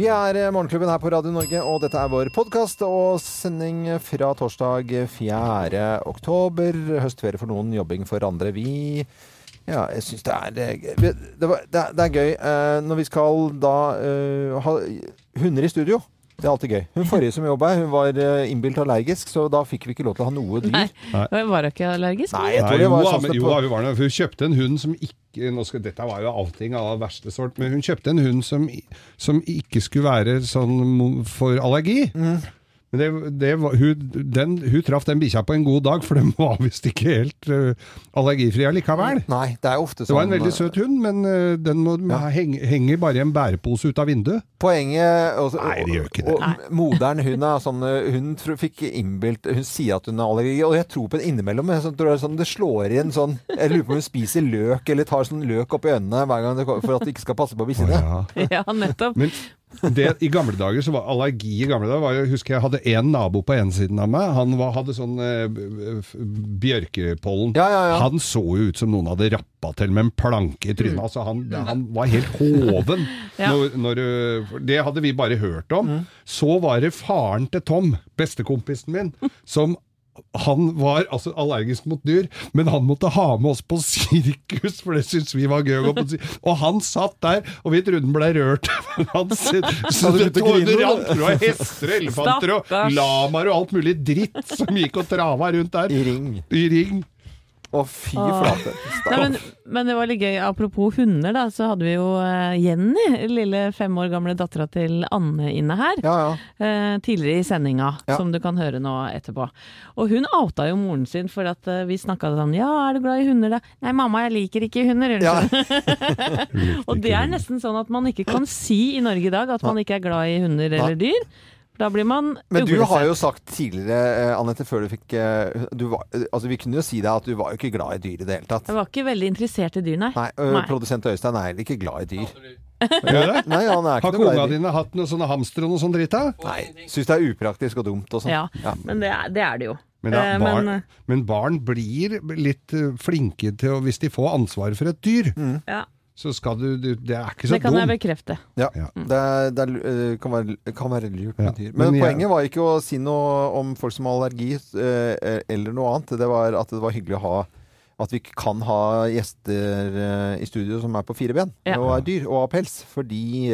Vi er eh, Morgenklubben her på Radio Norge, og dette er vår podkast og sending fra torsdag 4. oktober. Høstferie for noen, jobbing for andre. Vi ja, jeg syns det er det, det, var, det, er- det er gøy eh, når vi skal da eh, ha hunder i studio. Det er alltid gøy. Hun forrige som jobba, hun var innbilt allergisk, så da fikk vi ikke lov til å ha noe dyr. Nei. Nei, Var hun ikke allergisk? Nei, jeg Nei, tror det jo, var sånn men, jo på da, hun var Hun kjøpte en hund som ikke skal, Dette var jo outing av verste sort, men hun kjøpte en hund som, som ikke skulle være sånn for allergi. Mm. Men det, det var, hun, den, hun traff den bikkja på en god dag, for den var visst ikke helt uh, allergifri allikevel. Nei, det er ofte sånn... Det sånn var en veldig søt hund, men uh, den må, Ja. henge, henger bare i en bærepose ut av vinduet. Poenget også, Nei, det gjør ikke det. Og, og moderen hun er sånn eh, Hun fikk innbilt Hun sier at hun har allergi, og jeg tror på det innimellom. Jeg sånn, tror det, er sånn, det slår inn sånn Jeg lurer på om hun spiser løk, eller tar sånn løk oppi øynene hver gang det, kommer- for at det ikke skal passe på Å, Oh, ja. Ja, nettopp. Men det, i gamle dager så var allergi i gamle dager var, Jeg husker jeg hadde en nabo på ene siden av meg. Han var, hadde sånn eh, bjørkepollen. Ja, ja, ja. Han så jo ut som noen hadde rappa til med en planke i trynet. Altså, han, han var helt hoven. Ja. når, når, øh, det hadde vi bare hørt om. Mm. Så var det faren til Tom, bestekompisen min, som han var altså allergisk mot dyr, men han måtte ha med oss på sirkus, for det syntes vi var gøy å gå på sirkus. Og han satt der, og vi trodde han ble rørt. Han sit- så det begynt å grine, tårner da. rant, og hester og elefanter og lamaer og alt mulig dritt som gikk og trava rundt der. I ring. I ring. Å, fy Åh. flate. Nei, men, men det var litt gøy. Apropos hunder, da, så hadde vi jo eh, Jenny, lille fem år gamle dattera til Anne inne her. Ja, ja. eh, tidligere i sendinga, Ja. som du kan høre nå etterpå. Og hun outa jo moren sin for at eh, vi snakka sånn Ja, er du glad i hunder, da? Nei, mamma, jeg liker ikke hunder. Ja. Og det er nesten sånn at man ikke kan si i Norge i dag at man ikke er glad i hunder eller dyr. Da blir man Men du har jo sagt tidligere, eh, Anette, før du fikk eh, du var, eh, Altså, vi kunne jo si deg at du var jo ikke glad i dyr i det hele tatt. Jeg var ikke veldig interessert i dyr, nei. Nei, Nei. Produsent Øystein er heller ikke glad i dyr. Nei, han er Har ikke glad dine hatt noen sånne hamstere og noe sånt dritt? Nei, Syns det er upraktisk og dumt og sånn. Ja, Ja. men det er det, er det jo. Men, da, barn, men, men, barn blir litt flinke til å Hvis de får ansvar for et dyr, ja, så skal du, du Det er ikke så det kan jeg bekrefte. Ja, mm. det, er- det er, kan, være, kan være lurt med Ja, dyr. men Men, jeg- poenget var ikke å si noe om folk som har allergi ø, eller noe annet. Det var at det var hyggelig å ha at vi kan ha gjester i studio som er på fire ben Ja. og er dyr og har pels. Fordi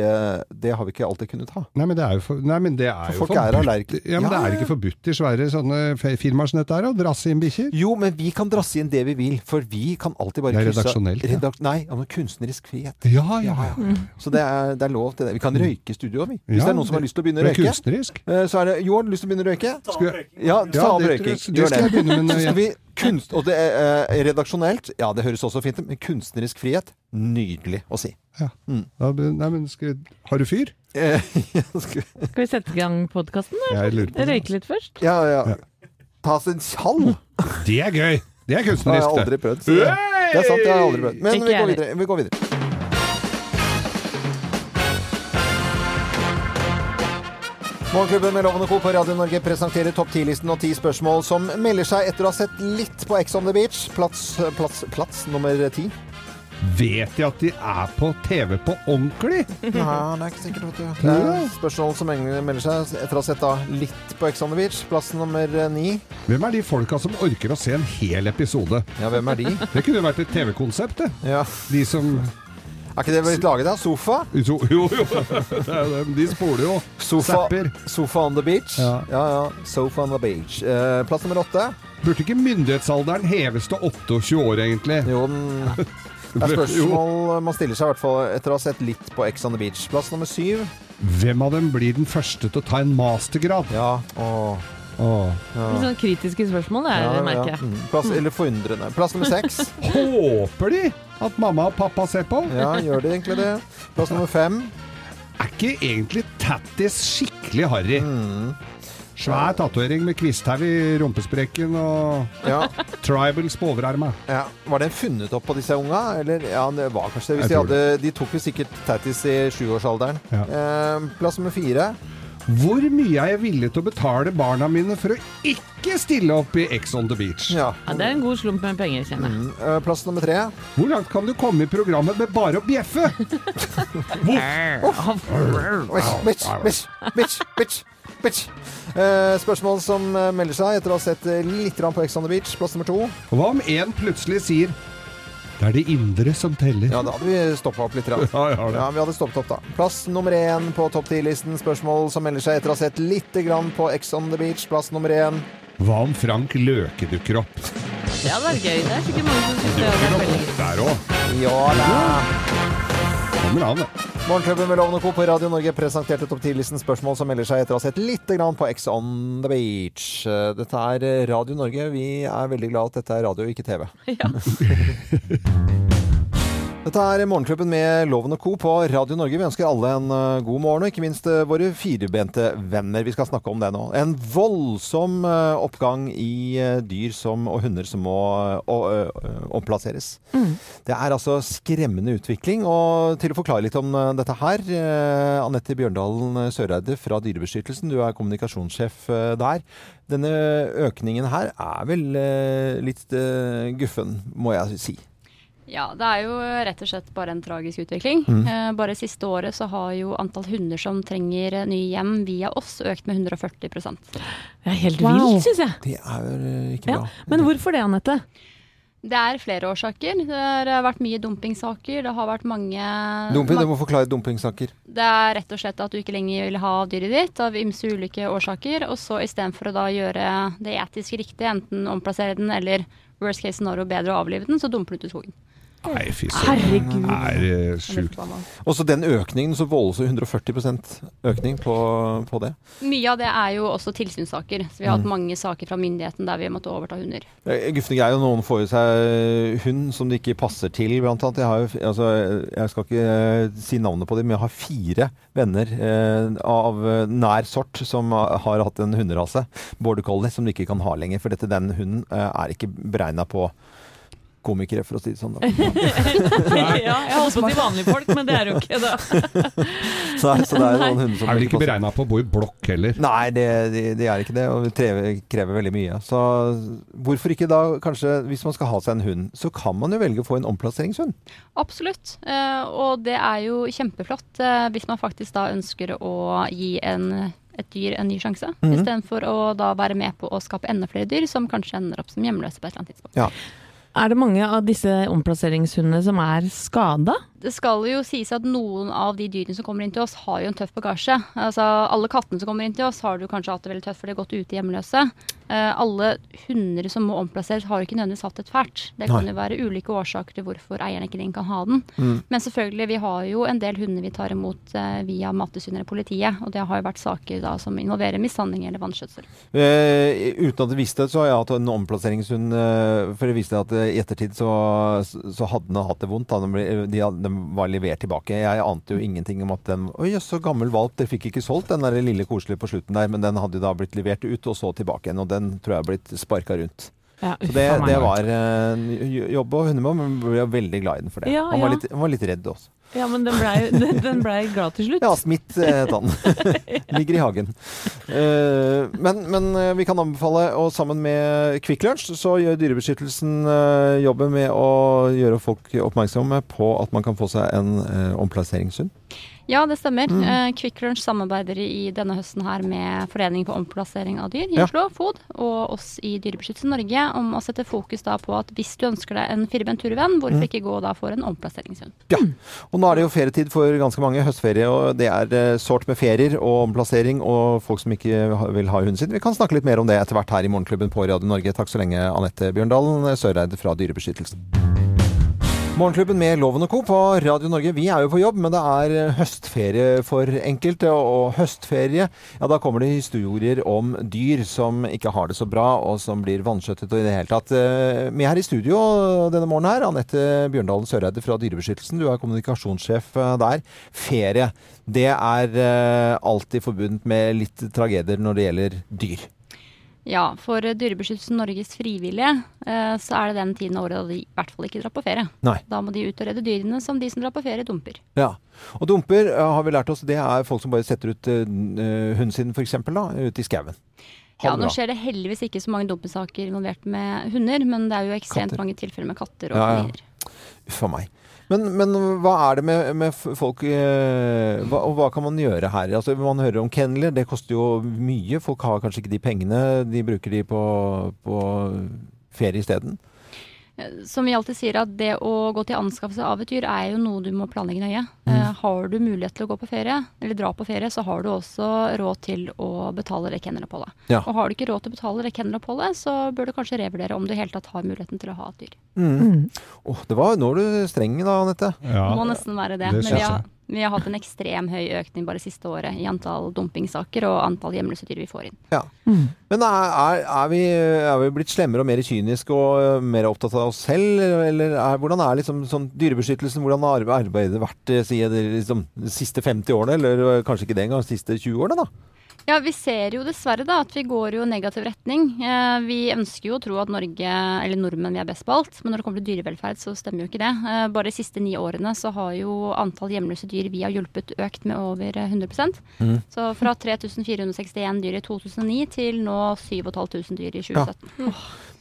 det har vi ikke alltid kunnet ha. Nei, men det er jo, for, nei, men det er For jo folk er allergiske. Ja, men det er ikke forbudt i svære sånne firmaer som dette er, å drasse inn bikkjer. Jo, men vi kan drasse inn det vi vil, for vi kan alltid bare Det er redaksjonelt, Krysse, Redak nei, om kunstnerisk frihet. Ja, ja, ja. Så det er, det er lov til det. Vi kan røyke i studio, vi. Hvis Ja, det er noen som har lyst til å begynne å røyke. kunstnerisk. eh, Så er det Jo, har du lyst til å begynne å røyke? Skal, Ja, ta opp røyking. Gjør det skal vi kunst... Og det er eh, redaksjonelt. Ja, det høres også fint ut. Men kunstnerisk frihet, nydelig å si. ja. Mm. Da, nei, men skal, har du fyr? Eh, skal- Skal vi sette i gang podkasten? Lurer. Røyke litt først? ja, ja. Ta seg en tjall. Det er gøy! Det er Det har jeg kunstnerisk, aldri prøvd. Det, det er sant, det har jeg aldri prøvd. Men vi går videre. Vi går videre. Morgenklubben med Lovende Co. på Radio Norge presenterer topp 10-listen og ti spørsmål som melder seg etter å ha sett litt på Ex on the Beach. Plats, plats, plats nummer ti. Vet de at de er på TV på ordentlig? Ja, det er ikke sikkert, vet du. Det er spørsmål som melder seg etter å ha sett da litt på Ex on the Beach. Plass nummer ni. Hvem er de folka som orker å se en hel episode? Ja, hvem er de? Det kunne vært et TV-konsept, det. Ja. De som Er ikke det blitt laget av? Sofa? Jo, jo. er. De spoler jo. Sofa, Zapper. sofa on the beach. Ja. ja. ja. Sofa on the beach. Eh, plass nummer åtte. Burde ikke myndighetsalderen heves til 28 år, egentlig? Jo, den Det er spørsmål man stiller seg i hvert fall etter å ha sett litt på Ex on the Beach. Plass nummer syv. Hvem av dem blir den første til å ta en mastergrad? Ja. Åh. ja. Litt sånn kritiske spørsmål, det er, Ja, merker jeg. ja. Mm. Plass, eller forundrende. Plass nummer seks. Håper de at mamma og pappa ser på? Ja, gjør de egentlig det? Plass nummer fem. Er ikke egentlig tattis skikkelig harry? Mm. Svær tatovering med kvisthau i rumpesprekken og Ja. tribals på overarmen. ja. Var den funnet opp på disse unga? Eller, ja, det var kanskje det. Hvis de, hadde, de tok jo sikkert tattis i sjuårsalderen. Ja. Eh, plass nummer fire. Hvor mye er jeg villig til å betale barna mine for å ikke stille opp i Ex on the Beach? Ja. Ja, det er en god slump med penger, kjenner jeg. Mm. Plass nummer tre. Hvor langt kan du komme i programmet med bare å bjeffe? Bitch, bitch, bitch, bitch, bitch. Eh, spørsmål som eh, melder seg etter å ha sett eh, litt på Ex on the Beach. Plass nummer to. Hva om en plutselig sier det er det indre som teller? Ja, da hadde vi stoppa opp litt. Ja, Ja, jeg har det. Ja, vi hadde stoppet opp, da. Plass nummer én på topp ti-listen. Spørsmål som melder seg etter å ha sett litt grann på Ex on the Beach. Plass nummer én. Hva om Frank Løke dukker opp? Det hadde vært gøy. Det er sikkert mange som syns det veldig gøy. Der òg. Ja da! Kommer an, det. Morgenklubben med Lovende Co. på Radio Norge presenterte topp 10-listen spørsmål som melder seg etter å ha sett litt grann på X on the Beach. Eh, Dette er Radio Norge. Vi er veldig glad at dette er radio, ikke TV. Ja. Dette er Morgenklubben med Loven og Co. på Radio Norge. Vi ønsker alle en eh, god morgen, og ikke minst eh, våre firbente venner. Vi skal snakke om det nå. En voldsom eh, oppgang i dyr som, og hunder som må omplasseres. omplasseres. Det er altså skremmende utvikling. Og til å forklare litt om dette her, Anette Bjørndalen Søreide fra Dyrebeskyttelsen, du er kommunikasjonssjef der. Denne økningen her er vel litt guffen, må jeg si. Ja, det er jo rett og slett bare en tragisk utvikling. Mm. Eh, bare siste året så har jo antall hunder som trenger eh, nye hjem via oss, økt med 140 Det er helt Wow. vilt, syns jeg. Det er jo eh, ikke Ja. bra. Men hvorfor det, Anette? Det er flere årsaker. Det har vært mye dumpingsaker. Det har vært mange Dumping, du må forklare dumpingsaker. Det er rett og slett at du ikke lenger vil ha dyret ditt av ymse ulike årsaker. Og så istedenfor å da gjøre det etisk riktig, enten omplassere den eller worst case scenario bedre å avlive den, så dumper du til skogen. Nei, fy søren. Herregud. Det er eh, sjukt. Og så den økningen, så voldsom 140% økning på, på det. Mye av det er jo også tilsynssaker. Så vi har Mm. hatt mange saker fra myndigheten der vi måtte overta hunder. Eh, Gufne greier jo noen får jo seg hund som de ikke passer til, blant annet. Jeg, har altså, jeg skal ikke eh, si navnet på dem, men jeg har fire venner eh, av eh, nær sort som har hatt en hunderase, border collie, som de ikke kan ha lenger. For dette, den hunden eh, er ikke beregna på komikere, for å si det sånn. Da. ja, jeg holdt på å si vanlige folk, men det er jo ikke det. Så, så det er noen hunder som Er vel ikke beregna på å bo i blokk heller? Nei, det, det, det er ikke det, og det krever, krever veldig mye. Så hvorfor ikke da, kanskje, hvis man skal ha seg en hund, så kan man jo velge å få en omplasseringshund. Absolutt. Eh, og det er jo kjempeflott eh, hvis man faktisk da ønsker å gi en, et dyr en ny sjanse. Mhm. Istedenfor å da være med på å skape enda flere dyr som kanskje ender opp som hjemløse på et eller annet tidspunkt. Ja. Er det mange av disse omplasseringshundene som er skada? Det skal jo sies at noen av de dyrene som kommer inn til oss, har jo en tøff bagasje. Altså, alle kattene som kommer inn til oss, har du kanskje hatt det veldig tøft, for de har gått ute hjemløse. Uh, alle hunder som må omplasseres, har ikke nødvendigvis hatt et fælt. Det kan Nei. jo være ulike årsaker til hvorfor eieren ikke kan ha den. Mm. Men selvfølgelig, vi har jo en del hunder vi tar imot uh, via Mattilsynet eller politiet. Og det har jo vært saker da som involverer mishandling eller vanskjøtsel. Uh, uten at jeg visste det, så har jeg hatt en omplasseringshund. Eh, for jeg visste at eh, i ettertid så, så hadde den hatt det vondt. Da. De, de, de, var levert tilbake. Jeg ante jo ingenting om at den Oi, så gammel valp. Dere fikk ikke solgt den der lille koselige på slutten der, men den hadde da blitt levert ut, og så tilbake igjen. Og den tror jeg har blitt sparka rundt. Ja, Så det, det var uh, jobb og hunde men men ble veldig glad i den for det. Ja, Han var ja. litt, han var litt redd også. Ja, men den blei ble glad til slutt. Ja, Smith eh, het han. Ligger i hagen. Eh, men, men eh, vi kan anbefale, og sammen med Kvikk Lunsj, så gjør Dyrebeskyttelsen uh, jobben med å gjøre folk oppmerksomme på at man kan få seg en uh. Ja, det stemmer. Mm. Uh, Kvikk Lunsj samarbeider i denne høsten her med Foreningen for omplassering av dyr i Ja. Oslo, FOD, og oss i Dyrebeskyttelse Norge om å sette fokus da på at hvis du ønsker deg en firbent turvenn, hvorfor Mm. ikke gå da for en omplasseringshund? Ja. Og nå er det jo ferietid for ganske mange. Høstferie. Og det er eh, sårt med ferier og omplassering og folk som ikke vil ha hunden sin. Vi kan snakke litt mer om det etter hvert her i Morgenklubben på Radio Norge. Takk så lenge, Anette Bjørndalen Søreide fra Dyrebeskyttelsen. Morgenklubben med Loven og Co. på Radio Norge. Vi er jo på jobb, men det er eh, høstferie for enkelte. Og høstferie, ja da kommer det historier om dyr som ikke har det så bra, og som blir vanskjøttet og i det hele tatt. Vi Med her i studio denne morgenen her, Anette Bjørndalen Søreide fra Dyrebeskyttelsen. Du er kommunikasjonssjef eh, der. Ferie, det er eh, alltid forbundet med litt tragedier når det gjelder dyr. Ja, for eh, Dyrebeskyttelsen Norges frivillige eh, så er det den tiden av året da de i hvert fall ikke drar på ferie. Nei. Da må de ut og redde dyrene som de som drar på ferie, dumper. Ja. Og dumper eh, har vi lært oss, det er folk som bare setter ut hunden sin f.eks. ute i skauen. Ja, Nå skjer det heldigvis ikke så mange dumpesaker involvert med hunder, men det er jo ekstremt Katter. mange tilfeller med katter og Ja, ja. Uff a meg. Men, men hva er det med, med folk eh, hva, Og hva kan man gjøre her? Altså, man hører om kenneler, det koster jo mye. Folk har kanskje ikke de pengene. De bruker de på, på ferie isteden. Eh, Som vi alltid sier, at det å gå til anskaffelse av et dyr er jo noe du må planlegge nøye. Eh, har du mulighet til å gå på ferie, eller dra på ferie, så har du også råd til å betale det kenneloppholdet. Ja. Og har du ikke råd til å betale det kenneloppholdet, så bør du kanskje revurdere om du i hele tatt har muligheten til å ha et dyr. Åh, det var, nå er du streng da, Anette. Ja. Må nesten være det. det Men vi har, vi har hatt en ekstrem høy økning bare siste året i antall dumpingsaker og antall hjemløse dyr vi får inn. Ja. Men er, er, er, vi, er vi blitt slemmere og mer kyniske og mer opptatt av oss selv? Eller er, hvordan er liksom sånn dyrebeskyttelsen, hvordan har arbeidet vært eh, sier det, liksom, siste 50 årene? Eller kanskje ikke det engang, siste 20 årene da? Ja, vi ser jo dessverre da at vi går jo i negativ retning. Eh, vi ønsker jo å tro at Norge, eller nordmenn, vi er best på alt. Men når det kommer til dyrevelferd, så stemmer jo ikke det. Eh, bare de siste ni årene så har jo antall hjemløse dyr vi har hjulpet økt med over eh, 100 Mm. Så fra 3461 dyr i 2009 til nå 7500 dyr i 2017.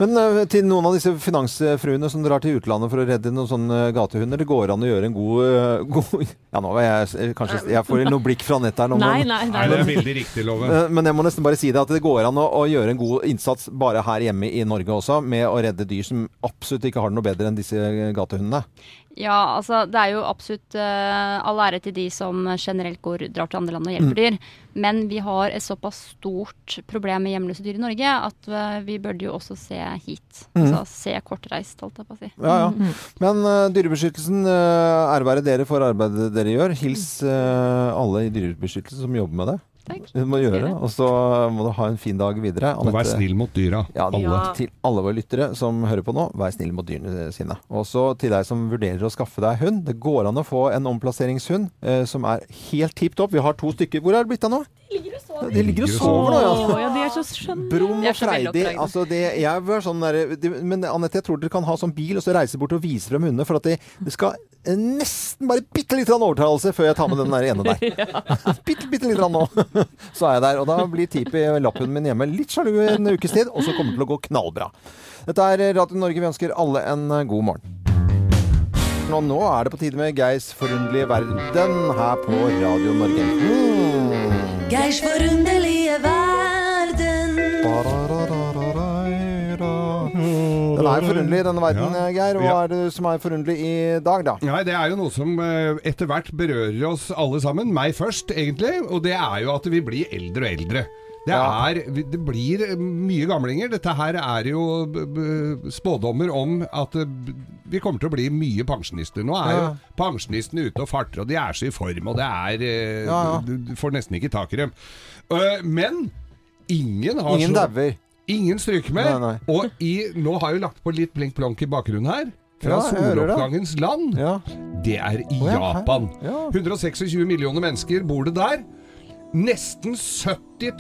Men eh, til noen av disse finansfruene som drar til utlandet for å redde noen sånne gatehunder, det går an å gjøre en god, eh, god Ja, nå jeg eh, kanskje Jeg får noe blikk fra nettet her nå. Nei, nei, Nei, nei. det er veldig riktig, Loven. Men jeg må nesten bare si det at det går an å, å gjøre en god innsats bare her hjemme i Norge også, med å redde dyr som absolutt ikke har det noe bedre enn disse gatehundene. Ja, altså det er jo absolutt uh, all ære til de som generelt går, drar til andre land og Mm. hjelper dyr. Men vi har et såpass stort problem med hjemløse dyr i Norge at uh, vi burde jo også se hit. Mm. Altså se kortreist, holdt jeg på å si. Ja, ja. Men uh, Dyrebeskyttelsen, uh, dere for arbeidet dere gjør. Hils alle i Dyrebeskyttelsen som jobber med det. Takk. Du må gjøre. Og så må du ha en fin dag videre. Og vær snill mot dyra. Ja, Alle. Til alle våre lyttere som hører på nå, vær snill mot dyrene sine. Og så til deg som vurderer å skaffe deg hund. Det går an å få en omplasseringshund eh, som er helt tipp topp. Vi har to stykker. Hvor er det blitt av nå? De ligger og sover nå, ja. Ja, de er så skjønne. Brum og freidig. Altså det, jeg var sånn der, det, men Anette, jeg tror dere kan ha sånn bil og så reise bort og vise frem hundene. For at det, det skal nesten bare bitte litt overtalelse før jeg tar med den der ene der. bitte, bitte litt nå. Så er jeg der. Og da blir Tipi, lapphunden min, hjemme litt sjalu en ukes tid, og så kommer det til å gå knallbra. Dette er Radio Norge. Vi ønsker alle en eh, god morgen. Og nå er det på tide med Geirs forunderlige verden her på Radio Norge. Mm. Geirs forunderlige verden. Den er forunderlig, denne verden, Ja. Geir. Hva Ja. er det som er forunderlig i dag, da? Nei, det er jo noe som eh, etter hvert berører oss alle sammen. Meg først, egentlig. Og det er jo at vi blir eldre og eldre. Det, er, det blir mye gamlinger. Dette her er jo spådommer om at eh, vi kommer til å bli mye pensjonister. Nå er jo pensjonistene ute og farter, og de er så i form, og det er eh. Du, får nesten ikke tak i dem. Men ingen har Ingen dauer. Ingen stryker med. Nei, nei. Og i, nå har jeg jo lagt på litt blink-blonk i bakgrunnen her. Fra Ja, soloppgangens land. Ja. Det er i oh, ja, Japan. Ja. 126 millioner mennesker bor det der. Nesten 70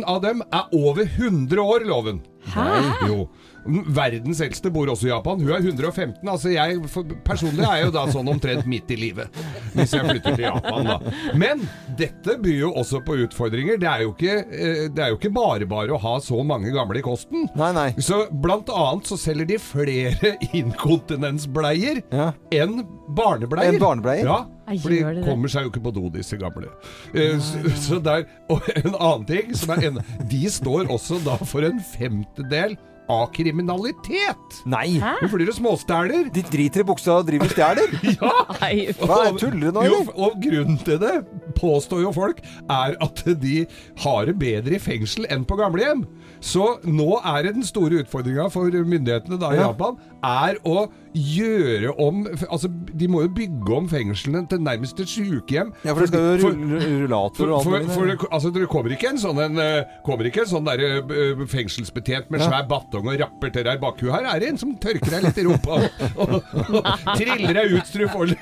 000 av dem er over 100 år, loven. Hæ? Jo. Verdens eldste bor også i Japan. Hun er 115. Altså jeg for, personlig er jeg jo da sånn omtrent midt i livet. Hvis jeg flytter til Japan, da. Men dette byr jo også på utfordringer. Det er jo ikke, eh, det er jo ikke bare bare å ha så mange gamle i kosten. Nei, nei. Så blant annet så selger de flere inkontinensbleier Ja. enn barnebleier. En barnebleier? Ja, for de kommer seg jo ikke på do, disse gamle. Eh, så, så der, og en annen ting som er en, De står også da for en femtedel av kriminalitet. Nei! Hæ? Jo, for dere småstæler. De driter i buksa og driver stjeler? Ja! Nei, Hva er tuller nå, Jo, eller? og grunnen til det, påstår jo folk, er at de har det bedre i fengsel enn på gamlehjem. Så nå er det den store utfordringa for myndighetene da i Ja. Japan, er å gjøre om Altså, de må jo bygge om fengslene til nærmest et sykehjem. Ja, for det skal jo rullator og alt mulig. altså, det kommer ikke en sånn, en, eh, kommer ikke en sånn der, eh, fengselsbetjent med svær batong og rapper til deg i bakhuet. Her er det en som tørker deg litt i rumpa og, og, og triller deg ut så du får,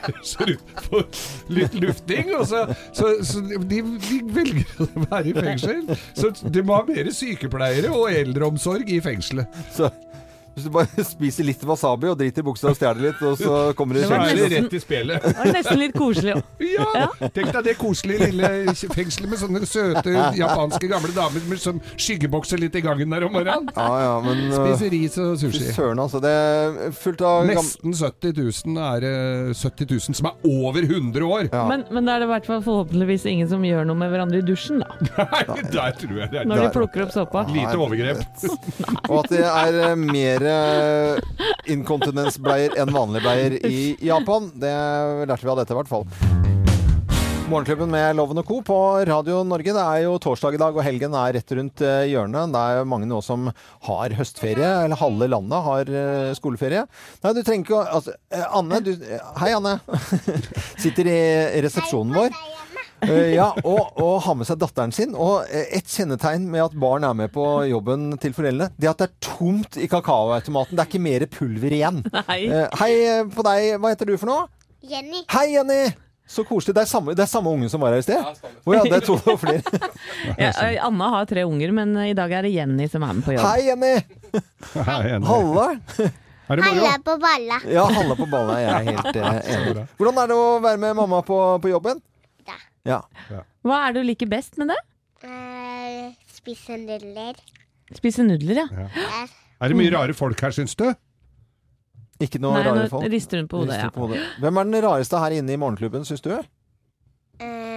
litt lufting. Og så, så, så de, de velger å være i fengsel. Så de må ha mer sykepleiere og eldreomsorg i fengselet. Så hvis du bare spiser litt wasabi og driter i buksa og stjeler litt, og så kommer du i Så er det rett i spelet. Det var nesten litt koselig òg. Ja! Tenk deg det koselige lille fengselet med sånne søte japanske gamle damer med som skyggebokser litt i gangen der om morgenen. Ja, ja, men øh, Spiser ris og sushi. Søren, altså. Det er fullt av. Nesten 70 000 er det 70 000 som er over 100 år. Ja. Men, men da er det i hvert fall forhåpentligvis ingen som gjør noe med hverandre i dusjen, da. Nei, der tror jeg det er Når de plukker opp såpa. lite overgrep. Og at det er øh, mer øh, inkontinensbleier enn vanlige bleier i Japan. Det lærte vi av dette, i hvert fall. Morgenklubben med Loven og Co. på Radio Norge. Det er jo torsdag i dag, og helgen er rett rundt eh, hjørnet. Det er jo mange nå som har høstferie, eller halve landet har eh, skoleferie. Nei, du trenger ikke å altså, eh, Anne, du Hei, Anne. Sitter i resepsjonen vår. Eh, ja, og, og har med seg datteren sin. Og eh, et kjennetegn med at barn er med på jobben til foreldrene, det er at det er tomt i kakaoautomaten. Det er ikke mer pulver igjen. Nei. Eh, hei på deg. Hva heter du for noe? Jenny. Hei, Jenny! Så koselig. Det er samme, det er samme ungen som var her i sted? Å ja, det er to og flere. Ja, Anna har tre unger, men i dag er det Jenny som er med på jobb. Hei, Jenny! Hei, Jenny. Halla! Er? Halla på balla. Ja, halla på balla. Jeg er helt enig. Hvordan er det å være med mamma på, på jobben? Ja. Hva er det du liker best med det? Eh, spise nudler. Spise nudler, ja. ja. Er det mye rare folk her, syns du? Ikke noe Nei, rare nå folk? rister hun på hodet. Rister Ja. Hvem er den rareste her inne i morgenklubben, syns du? eh,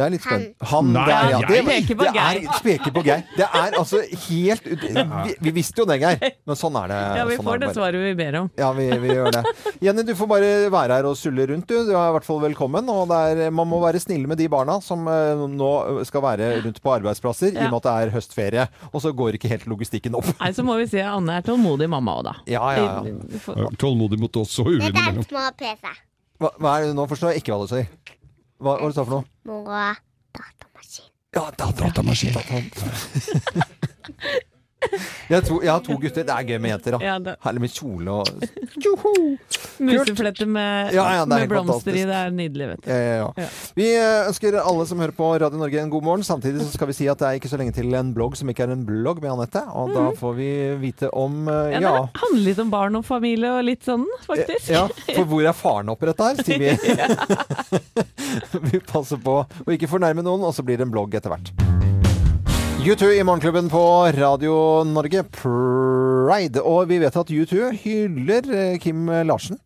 Det er litt spent. Han Nei, der, ja. Det, peker på det er, Geir. Speker på Geir. Det er altså helt ut- vi, vi visste jo det, Geir. Men sånn er det. Ja, vi sånn får det svaret vi ber om. Ja, vi, vi gjør det. Jenny, du får bare være her og sulle rundt, du. Du er i hvert fall velkommen. Og det er, man må være snille med de barna som eh, nå skal være rundt på arbeidsplasser, i og med at det er høstferie. Og så går ikke helt logistikken opp. Nei, så må vi si at Anne er tålmodig mamma òg, da. Ja, ja, ja. Tålmodig mot oss og ulven Dette er små PC. Hva, hva er det nå forstår jeg ikke hva du sier. Hva var det du sa for noe? Må datamaskin. Ja, datamaskin. Jeg, tror, jeg har to gutter. Det er gøy med jenter, da. Ja, da. Herlig med kjole og Musefletter med, Ja, ja, med blomster i. Det er nydelig, vet du. Ja, ja, ja. Ja. Vi eh, ønsker alle som hører på Radio Norge en god morgen. Samtidig så skal vi si at det er ikke så lenge til en blogg som ikke er en blogg med Anette. Og da får vi vite om eh, Ja, ja. Det handler litt om barn og familie og litt sånn, faktisk. Ja, for hvor er faren oppi dette her, sier vi. vi passer på å ikke fornærme noen, og så blir det en blogg etter hvert. U2 i Morgenklubben på Radio Norge, Pride. Og vi vet at U2 hyller eh, Kim Larsen.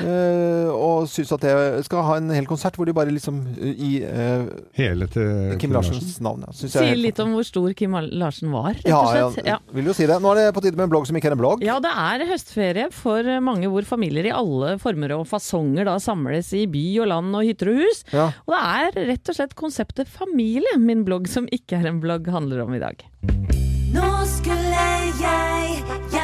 Eh, og syns at jeg skal ha en hel konsert hvor de bare liksom eh, i eh, Hele til Kim Larsens navn. Ja, jeg er Sier helt- litt om hvor stor Kim Larsen var, rett ja, og slett. ja, vil jo si det. Nå er det på tide med en blogg som ikke er en blogg. Ja, det er høstferie for mange hvor familier i alle former og fasonger da samles i by og land og hytter og hus. Ja. Og det er rett og slett konseptet familie min blogg som ikke er en blogg handler om i dag. Nå skulle jeg gjerne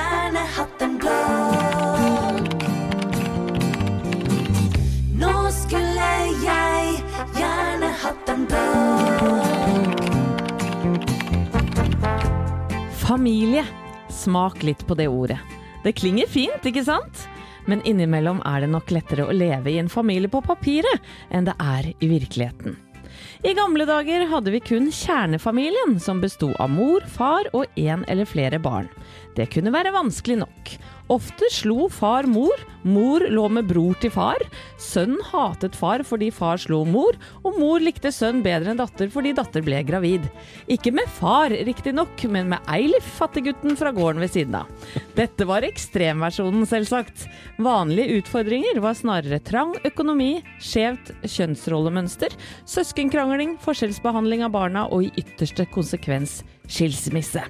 Familie. Smak litt på det ordet. Det klinger fint, ikke sant? Men innimellom er det nok lettere å leve i en familie på papiret enn det er i virkeligheten. I gamle dager hadde vi kun kjernefamilien, som besto av mor, far og én eller flere barn. Det kunne være vanskelig nok. Ofte slo far mor, mor lå med bror til far, Sønn hatet far fordi far slo mor, og mor likte sønn bedre enn datter fordi datter ble gravid. Ikke med far, riktignok, men med Eilif, fattiggutten fra gården ved siden av. Dette var ekstremversjonen, selvsagt. Vanlige utfordringer var snarere trang økonomi, skjevt kjønnsrollemønster, søskenkrangling, forskjellsbehandling av barna og i ytterste konsekvens skilsmisse.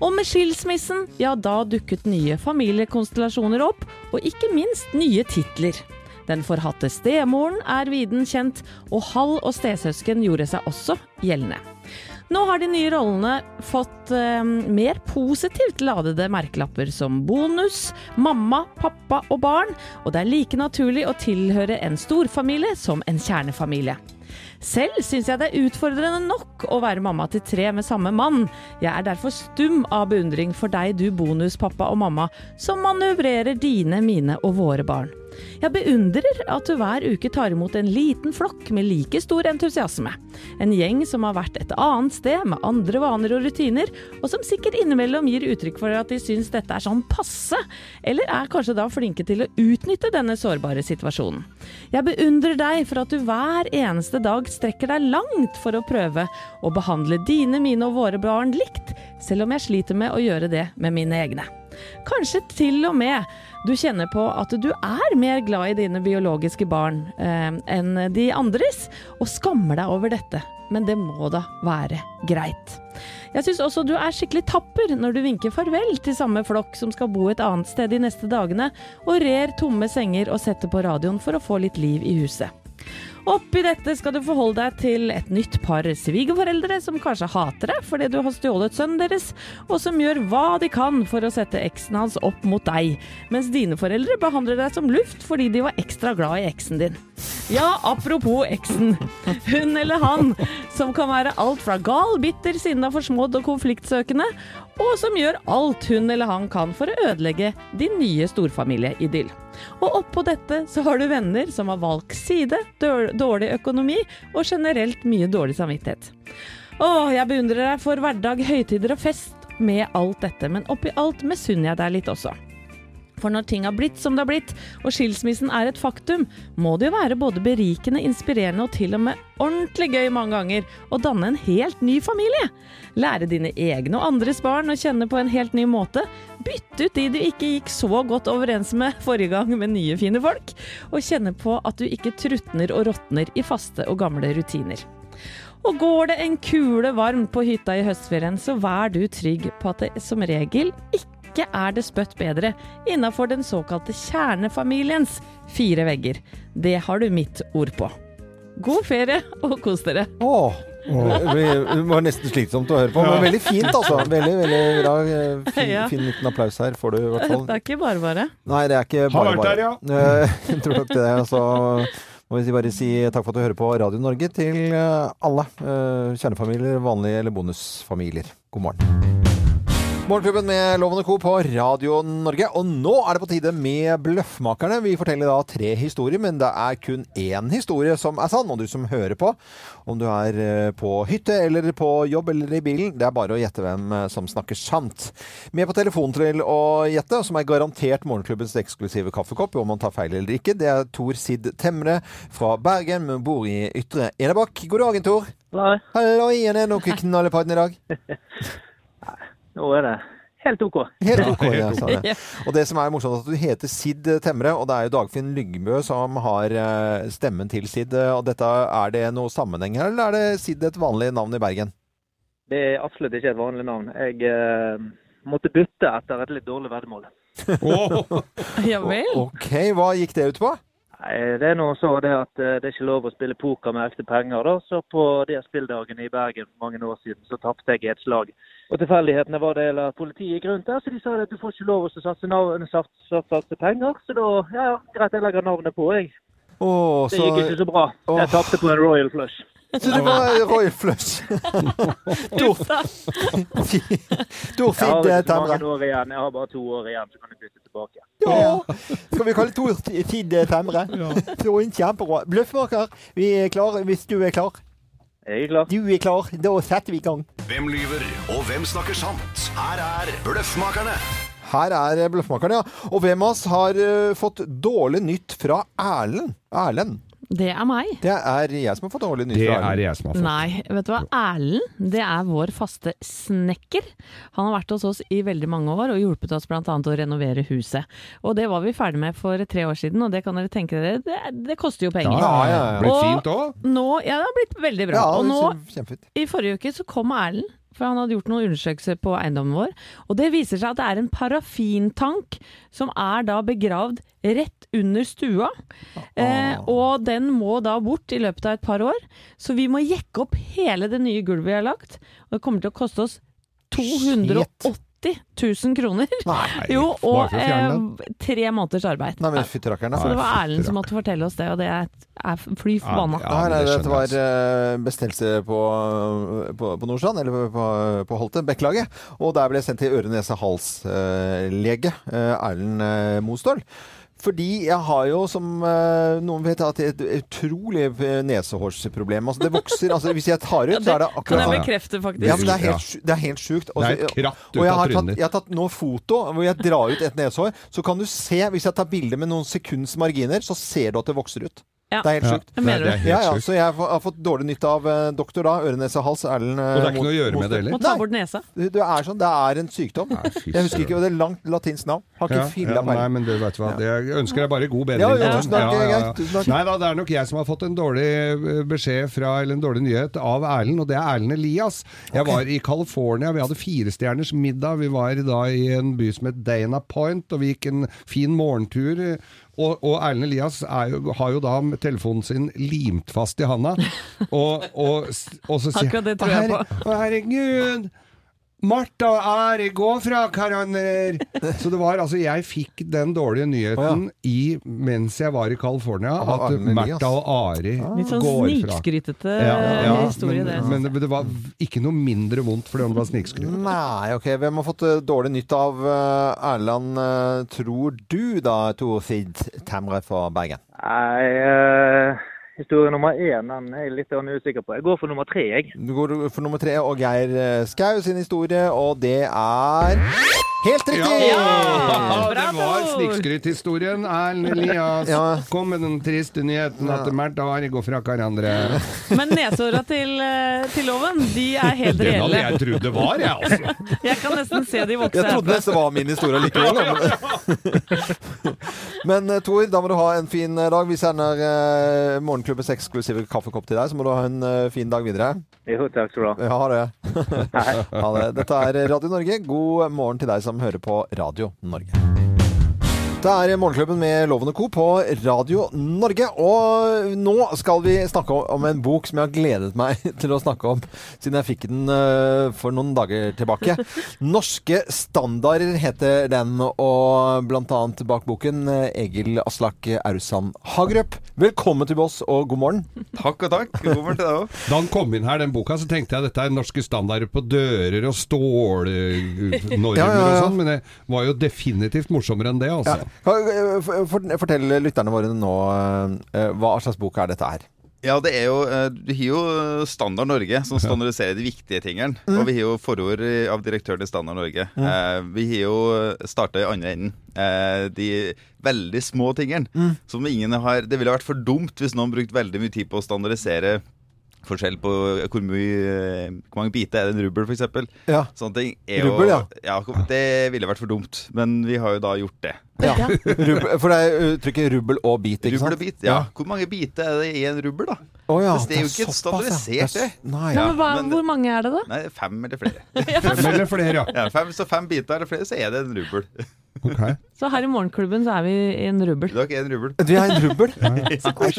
Og med skilsmissen, ja da dukket nye familiekonstellasjoner opp, og ikke minst nye titler. Den forhatte stemoren er viden kjent, og Hall og stesøsken gjorde seg også gjeldende. Nå har de nye rollene fått eh, mer positivt ladede merkelapper som bonus, mamma, pappa og barn, og det er like naturlig å tilhøre en storfamilie som en kjernefamilie. Selv syns jeg det er utfordrende nok å være mamma til tre med samme mann. Jeg er derfor stum av beundring for deg, du bonuspappa og mamma, som manøvrerer dine, mine og våre barn. Jeg beundrer at du hver uke tar imot en liten flokk med like stor entusiasme. En gjeng som har vært et annet sted med andre vaner og rutiner, og som sikkert innimellom gir uttrykk for at de syns dette er sånn passe, eller er kanskje da flinke til å utnytte denne sårbare situasjonen. Jeg beundrer deg for at du hver eneste dag strekker deg langt for å prøve å behandle dine, mine og våre barn likt, selv om jeg sliter med å gjøre det med mine egne. Kanskje til og med du kjenner på at du er mer glad i dine biologiske barn eh, enn de andres, og skammer deg over dette. Men det må da være greit. Jeg syns også du er skikkelig tapper når du vinker farvel til samme flokk som skal bo et annet sted de neste dagene, og rer tomme senger og setter på radioen for å få litt liv i huset. Oppi dette skal du forholde deg til et nytt par svigerforeldre som kanskje hater deg fordi du har stjålet sønnen deres, og som gjør hva de kan for å sette eksen hans opp mot deg, mens dine foreldre behandler deg som luft fordi de var ekstra glad i eksen din. Ja, apropos eksen. Hun eller han som kan være alt fra gal, bitter, sinna, forsmådd og konfliktsøkende, og som gjør alt hun eller han kan for å ødelegge din nye storfamilieidyll. Og oppå dette så har du venner som har valgt side, dårlig økonomi og generelt mye dårlig samvittighet. Åh, jeg beundrer deg for hverdag, høytider og fest med alt dette, men oppi alt misunner jeg deg litt også. For når ting har blitt som det har blitt, og skilsmissen er et faktum, må det jo være både berikende, inspirerende og til og med ordentlig gøy mange ganger å danne en helt ny familie. Lære dine egne og andres barn å kjenne på en helt ny måte. Bytte ut de du ikke gikk så godt overens med forrige gang med nye, fine folk. Og kjenne på at du ikke trutner og råtner i faste og gamle rutiner. Og går det en kule varm på hytta i høstferien, så vær du trygg på at det som regel ikke er det spøtt bedre innafor den såkalte kjernefamiliens fire vegger. Det har du mitt ord på. God ferie, og kos dere. Åh, det var nesten slitsomt å høre på, men veldig fint altså. Veldig, veldig bra. Fin, Ja. fin liten applaus her får du i hvert fall. Det er ikke bare bare. Nei, det er ikke bare bare vært der, ja. Eh, Jeg tror nok det. Så må vi bare si takk for at du hører på Radio Norge til eh, alle. eh, Kjernefamilier, vanlige eller bonusfamilier. God morgen. Morgenklubben med Lovende Co. på Radio Norge. Og nå er det på tide med Bløffmakerne. Vi forteller da tre historier, men det er kun én historie som er sann. Og du som hører på, om du er eh, på hytte eller på jobb eller i bilen, det er bare å gjette hvem eh, som snakker sant. Med på telefonen til å gjette, som er garantert morgenklubbens eksklusive kaffekopp, om man tar feil eller ikke, det er Tor Sid Temre fra Bergen, men bor i Ytre Enebakk. God dagen, Tor. Nei, Hallo, igjen er det noe knallepodden i dag. nå er det helt OK. Helt ok, ja, sa det. Og det som er morsomt, er at du heter Sid Temre, og det er jo Dagfinn Lyngbø som har eh, stemmen til Sid. Og dette, er det noe sammenheng her, eller er det Sid et vanlig navn i Bergen? Det er absolutt ikke et vanlig navn. Jeg eh, måtte bytte etter et litt dårlig veddemål. Åh, Ja vel. Ok, hva gikk det ut på? Nei, Det er noe så det at eh, det er ikke lov å spille poker med ekte penger. da, Så på de spilldagene i Bergen for mange år siden, så tapte jeg i et slag. Og tilfeldighetene var det eller politiet gikk rundt der, så de sa at du får ikke lov å satse, navn, satse, satse penger. Så da, ja ja, greit, jeg legger navnet på, jeg. Åh, Det så, gikk ikke så bra. Åh. Jeg tapte på en Royal Flush. så det var Royal Flush. Temre. mange år igjen. Jeg har bare to år igjen, så kan jeg bytte tilbake. Ja. Skal vi kalle Tor Sid Temre? Så kjempebra. Bløffmaker, er hvis du er klar. Jeg er klar. Du er klar, da setter vi i gang. Hvem lyver, og hvem snakker sant? Her er Bløffmakerne. Her er Bløffmakerne, ja. Og hvem av oss har uh, fått dårlig nytt fra Erlend? Erlend. Det er meg. Det er jeg som har fått dårlig nytt det er jeg som har fått. Nei, vet du hva. Erlend, det er vår faste snekker. Han har vært hos oss i veldig mange år og hjulpet oss bl.a. å renovere huset. Og det var vi ferdig med for tre år siden, og det kan dere tenke dere, det, det koster jo penger. Ja, ja, ja. Blitt fint òg. Nå, ja, det har blitt veldig bra. Ja, og nå, kjempefint. i forrige uke, så kom Erlend for han hadde gjort noen undersøkelser på eiendommen vår. Og det viser seg at det er en parafintank som er da begravd rett under stua. Eh, og den må da bort i løpet av et par år. Så vi må jekke opp hele det nye gulvet vi har lagt. Og det kommer til å koste oss 280 000 kroner. Nei. Jo, og eh, tre måneders arbeid. Nei, men fytterakkeren, Så det var Erlend som måtte fortelle oss det, og det er, er fly forbanna. Ja, ja, det dette var jeg, eh, på, på, på Nordstrand, eller på, på Holte, Bekkelaget. Og der ble jeg sendt til øre-nese-hals-lege, Erlend eh, Mostøl. Fordi jeg har jo, som eh, noen vet, hatt et utrolig eh, nesehårsproblem. Altså, det vokser altså, Hvis jeg tar ut, Ja, så er det Kan akkurat jeg bekrefte, faktisk? ja, men det er helt, det er helt sjukt. Og Det er et kratt ut og jeg har, tatt, jeg har tatt nå foto hvor jeg drar ut et nesehår. Så kan du se, hvis jeg tar bilde med noen sekunds marginer, så ser du at det vokser ut. Ja. Det er helt sjukt. Mener Ja, ja, så jeg har fått dårlig nytte av eh, doktor da, øre, nese, hals, Erlend eh, Og det er ikke noe å gjøre med det heller? Må ta bort nesa. Det er sånn, det er en sykdom. Nei, Jeg husker ikke, og det er langt latinsk navn. Har ikke Ja, filla ja, nei, men du vet hva, jeg ønsker deg bare god bedring. Ja, tusen takk. Nei da, det er nok jeg som har fått en dårlig eh, beskjed fra, eller en dårlig nyhet av Erlend, og det er Erlend Elias. Jeg var i California, vi hadde firestjerners middag. Vi var da i en by som het Dana Point, og vi gikk en fin morgentur. Og, og Erlend Elias er jo, har jo da telefonen sin limt fast i handa, og, og, og så sier Akkurat det tror jeg på herregud! Martha og gå går fra hverandre! Så det var altså Jeg fikk den dårlige nyheten i, mens jeg var i California, at Martha. Og Ari Litt sånn går fra. snikskrytete Ja, ja, historie, det. men, men det var ikke noe mindre vondt fordi om det var snikskrytete. Nei, ok. Hvem har fått eh, dårlig nytt av eh, Erland, eh, tror du da, Torfid Tamre fra Bergen? Nei, eh, historie nummer én den er jeg litt usikker på. Jeg går for nummer tre, jeg. Du går for nummer tre, og Geir eh, Skau sin historie, og det er helt riktig! Ja, det var snikskrythistorien. Erlend Elias Ja. kom med den triste nyheten at Märtha og Ari går fra hverandre. Men nesehåra til, eh, til loven, de er helt Den hadde reelle. jeg trodd det var, jeg, altså. Jeg kan nesten se de vokse Jeg trodde nesten det var min historie likevel. Men, men eh, Tor, da må du ha en fin eh, dag. Vi sender eh, Morgenklubbens eksklusive kaffekopp til deg, så må du ha en eh, fin dag videre. Jo, takk skal du ha. Ja, det. ha det. Dette er Radio Norge. God morgen til deg som hører på Radio Norge. Det er Morgenklubben med Lovende Co. på Radio Norge. Og nå skal vi snakke om en bok som jeg har gledet meg til å snakke om siden jeg fikk den eh, for noen dager tilbake. 'Norske standarder' heter den, og blant annet bak boken eh, Egil Aslak Aursand Hagerup. Velkommen til oss, og god morgen. Takk og takk. God morgen til deg òg. Da han kom inn her, den boka, så tenkte jeg dette er norske standarder på dører og stålnormer Ja, ja, ja. og sånn, men det var jo definitivt morsommere enn det, altså. Eh, for- for- Fortell lytterne våre nå eh, hva slags bok er dette her. Ja, det er jo eh, Du har jo Standard Norge, som standardiserer de viktige tingene. Og vi har jo forord av direktøren i Standard Norge. Eh, vi har jo starta i andre enden. Eh, de veldig små tingene som ingen har Det ville vært for dumt hvis noen brukte veldig mye tid på å standardisere forskjell på hvor, mye, eh, hvor mange biter er det en rubbel, f.eks. Ja. Sånne ting er jo ja. ja. Det ville vært for dumt, men vi har jo da gjort det. Ja. For det er uttrykket rubbel og bit, ikke sant? og bit, ja. Hvor mange biter er det i en rubbel, da? Oh, ja, det er jo ikke standardisert, det. Nei. Ja, men hva, men- hvor mange er det, da? Nei, fem eller flere. Fem eller flere, ja. Ja, fem, så fem biter eller flere, så er det en rubbel. Ok. Så her i Morgenklubben så er vi i en rubbel. Det er ikke en rubbel. Det er en rubbel.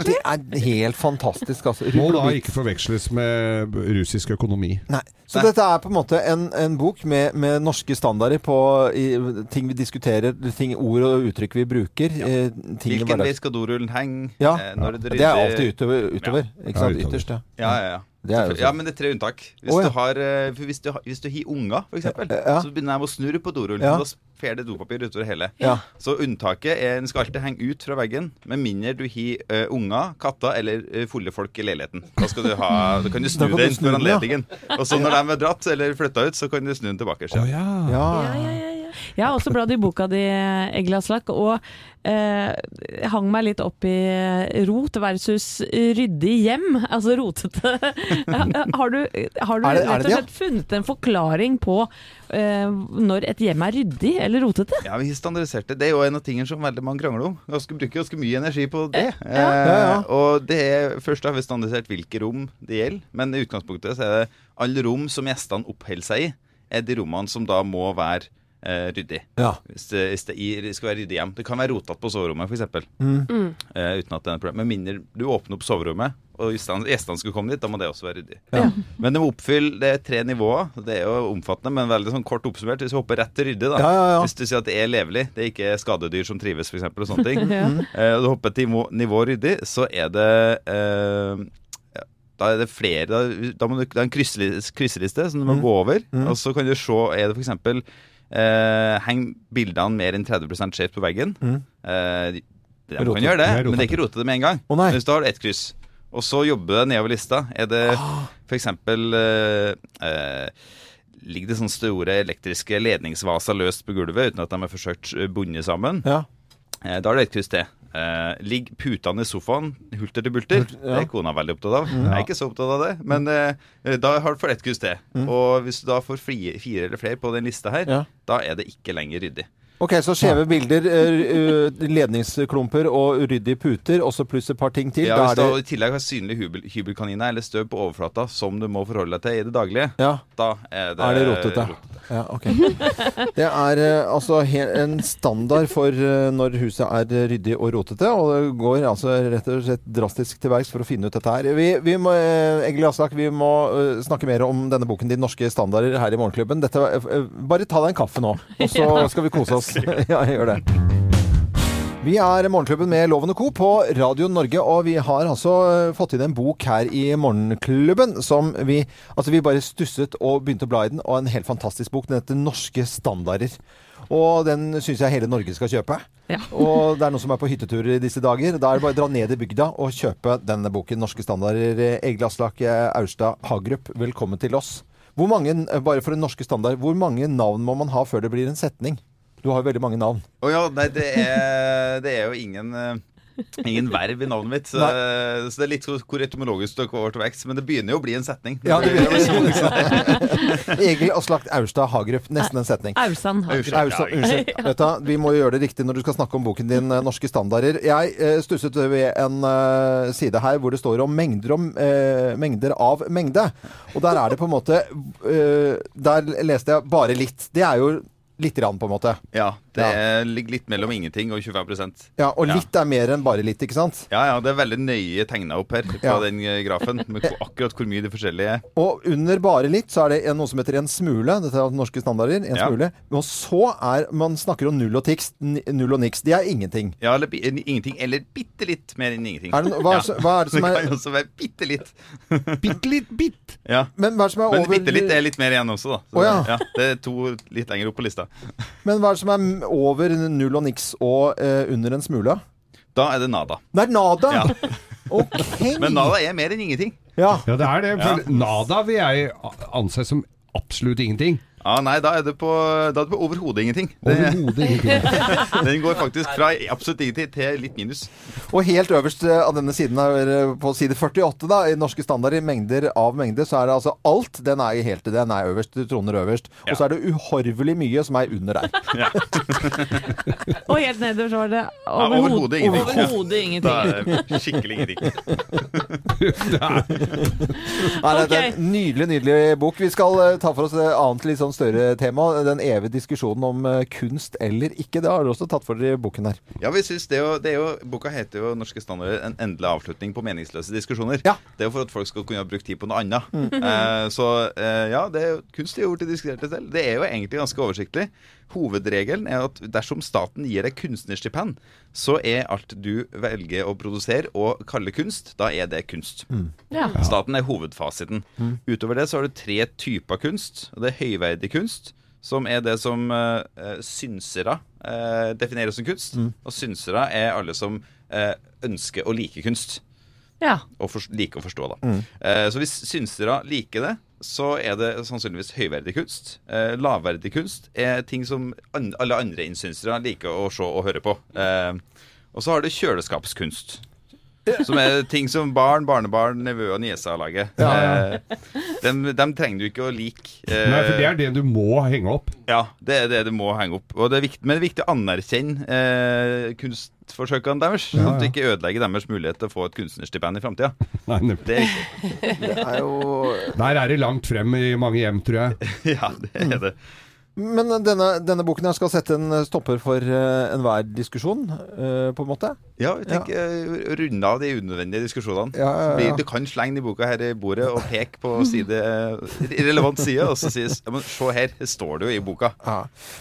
Det er helt fantastisk, altså. Må da ikke forveksles med russisk økonomi. Nei. Så dette er på en måte en, en bok med, med norske standarder på i, ting vi diskuterer, ting, ord og uttrykk vi bruker. eh, ting Hvilken vei skal dorullen henge? Ja, Eh, når det er alltid utover. utover Ja. Ikke sant? Ja. Ytterst, ja. Ja, ja, ja. Det er jo ja, men det er tre unntak. Hvis oh, ja. du har eh, hvis du, har- hvis du har unger, eksempel, Ja. så begynner de å snurre på dorullen. Ja. Da fer det dopapir utover hele. Ja. Så unntaket er den skal alltid henge ut fra veggen, med mindre du har uh, unger, katter eller uh, fulle folk i leiligheten. Da skal du ha, da kan du snu den for anledningen. Og så når de er dratt eller flytta ut, så kan du snu den tilbake. Å ja. Ja. Ja, ja, ja, ja. Jeg har også bladd i boka di, Egil Aslak, og eh, hang meg litt opp i rot versus ryddig hjem. Altså rotete. Har du, har du Er det- er rett og det, ja? slett funnet en forklaring på eh, når et hjem er ryddig eller rotete? Ja, vi standardiserte. Det er jo en av tingene som veldig mange krangler om. Ganske bruker ganske mye energi på det. Ja. Eh, Ja, ja. Og det er, først har vi standardisert hvilke rom det gjelder, men i utgangspunktet så er det alle rom som gjestene oppholder seg i, er de rommene som da må være eh, ryddig. Ja. Hvis det, hvis det det skal være ryddig hjem. Det kan være rotete på soverommet, f.eks. Mm. Eh, uten at det er et problem. Med mindre du åpner opp soverommet, og gjestene, skal komme dit, da må det også være ryddig. Ja. Men det må oppfylle det er tre nivåer. Det er jo omfattende, men veldig sånn kort oppsummert. Hvis vi hopper rett til ryddig, da. Ja, ja, ja. Hvis du sier at det er levelig, det er ikke skadedyr som trives, f.eks., og sånne ting. Ja. eh, og du hopper til nivå, nivå ryddig, så er det eh, da er det flere Da, da må du, det er en krysseliste, krysseliste som du må Mm. gå over. Mm. Og så kan du se Er det f.eks. Eh, Heng bildene mer enn 30% skjevt på veggen. Mm. Eh, de, de kan gjøre det, Det men det er ikke rotete med en gang. Oh. Hvis du har ett kryss, og så jobber du nedover lista, er det Ah. f.eks. Eh, Ligger det sånne store elektriske ledningsvaser løst på gulvet uten at de er forsøkt bundet sammen? Ja. Da er det et kryss til. Eh, ligg putene i sofaen hulter til bulter? Ja. Det er kona veldig opptatt av. Jeg er ikke så opptatt av det, men eh, da har du fått ett kryss til. Og hvis du da får fri, fire eller flere på den lista her, Ja. da er det ikke lenger ryddig. Ok, så skjeve bilder, eh, eh, ledningsklumper og uryddige puter, og så pluss et par ting til. Ja, hvis du er det i tillegg har synlige hybel, hybelkaniner eller støv på overflata som du må forholde deg til i det daglige, Ja, da er det, er det rotete. Ja, ok. Det er eh, altså en standard for når huset er ryddig og rotete, og det går altså rett og slett drastisk til verks for å finne ut dette her. Vi, vi må, Egil Aslak, vi må snakke mer om denne boken, 'De norske standarder', her i Morgenklubben. Dette, bare ta deg en kaffe nå, og så skal vi kose oss. Ja, gjør det. Vi er Morgenklubben med Loven Co. på Radio Norge, og vi har altså eh, fått inn en bok her i Morgenklubben som vi Altså, vi bare stusset og begynte å bla i den, og en helt fantastisk bok. Den heter 'Norske standarder'. Og den syns jeg hele Norge skal kjøpe. Ja. Og det er noen som er på hytteturer i disse dager. Da er det bare å dra ned i bygda og kjøpe denne boken, 'Norske standarder'. Egil Aslak eh, Aurstad Hagerup, velkommen til oss. Hvor mange, eh, bare for en norske standard, hvor mange navn må man ha før det blir en setning? Du har jo veldig mange navn. Å ja, nei, det er, det er jo ingen eh, Ingen verv i navnet mitt, så, så det er litt så hvor etymologisk det går til vekst. Men det begynner jo å bli en setning. Ja, det begynner å bli sånn. Egil Aslak Aurstad Hagerup. Nesten en setning. Ausan Hagerup. Unnskyld. Vi må gjøre det riktig når du skal snakke om boken din eh, 'Norske standarder'. Jeg eh, stusset ved en eh, side her hvor det står om mengder, om, eh, mengder av mengde. Og der er det på en måte eh, Der leste jeg bare litt. Det er jo lite grann, på en måte. Ja, det Ja. er- ligger litt mellom ingenting og 25% Ja, Og Ja. litt er mer enn bare litt, ikke sant? Ja, ja, det er veldig nøye tegna opp her på Ja. den eh, grafen. Med akkurat hvor mye de forskjellige er. Og under bare litt så er det noe som heter en smule. Dette er norske standarder. En Ja. smule. Og så er Man snakker om null og, tiks, null og niks. Det er ingenting. Ja, eller ingenting. Eller bitte litt mer enn ingenting. Er det, hva, er, Ja. hva er det som Det er kan også være bitte litt. Bitte litt bitt! Ja. Men hva er det som er Men over bitte litt er litt mer igjen også, da. Så, Å, ja. Det er to litt lenger opp på lista. Men hva er det som er over null og niks og eh, under en smule? Da er det nada. Det er nada! Ja. Ok! Men nada er mer enn ingenting. Ja. Ja, det er det. For nada vil jeg anse som absolutt ingenting. Ja, Nei, da er det på, da er det på overhodet ingenting. Det, Overhodet ingenting. den går faktisk fra absolutt ingenting til litt minus. Og helt øverst eh, av denne siden, her, eh, på side 48, da, i norske standarder, mengder av mengde, så er det altså alt. Den er helt den er øverst, troner øverst. Og så er det uhorvelig mye som er under der. Og helt nederst var det overhodet ingenting. Overhodet Da ingenting. er det skikkelig ingenting. Nei, det er en nydelig, nydelig bok. Vi skal eh, ta for oss et annet litt sånn større tema. Den evige diskusjonen om eh, kunst eller ikke. Det har dere også tatt for dere i boken her. Ja, vi synes det er jo, det er jo, Boka heter jo 'Norske standarder en endelig avslutning på meningsløse diskusjoner'. Ja. Det er jo for at folk skal kunne ha brukt tid på noe annet. Eh, så eh, ja, det er jo, kunst er jo blitt til diskuterte selv. Det er jo egentlig ganske oversiktlig. Hovedregelen er at dersom staten gir deg kunstnerstipend, så er alt du velger å produsere og kalle kunst, da er det kunst. Ja. Staten er hovedfasiten. Utover det så har du tre typer kunst. Det er høyverdig kunst, som er det som eh, eh, synsere uh, definerer som kunst. Og synsere er alle som uh, ønsker å like kunst. ja. Og for, like å forstå, da. Eh, så hvis synsere liker det, så er det sannsynligvis høyverdig kunst. Eh, lavverdig kunst er ting som an alle andre innsynsere liker å se og høre på. Eh, og så har du kjøleskapskunst. Som er ting som barn, barnebarn, nevø og niese har laget. Ja, Eh, dem, dem trenger du ikke å like. Eh, Nei, for det er det du må henge opp. Ja, det er det du må henge opp. Og det er viktig, men det er viktig å anerkjenne eh, kunstforsøkene deres. Ja, Sånn at du ikke ødelegger deres mulighet til å få et kunstnerstipend i framtida. Nei. Det. Det er jo Der er det langt frem i mange hjem, tror jeg. Ja, det er det. Men denne, denne boken her skal sette en stopper for uh, enhver diskusjon, uh, på en måte? Ja, vi tenker Uh, runde av de unødvendige diskusjonene. Ja, ja, ja. Du kan slenge de boka her i bordet og peke på side, relevant side, og så sies ja, men se her, her står det jo i boka. Ja.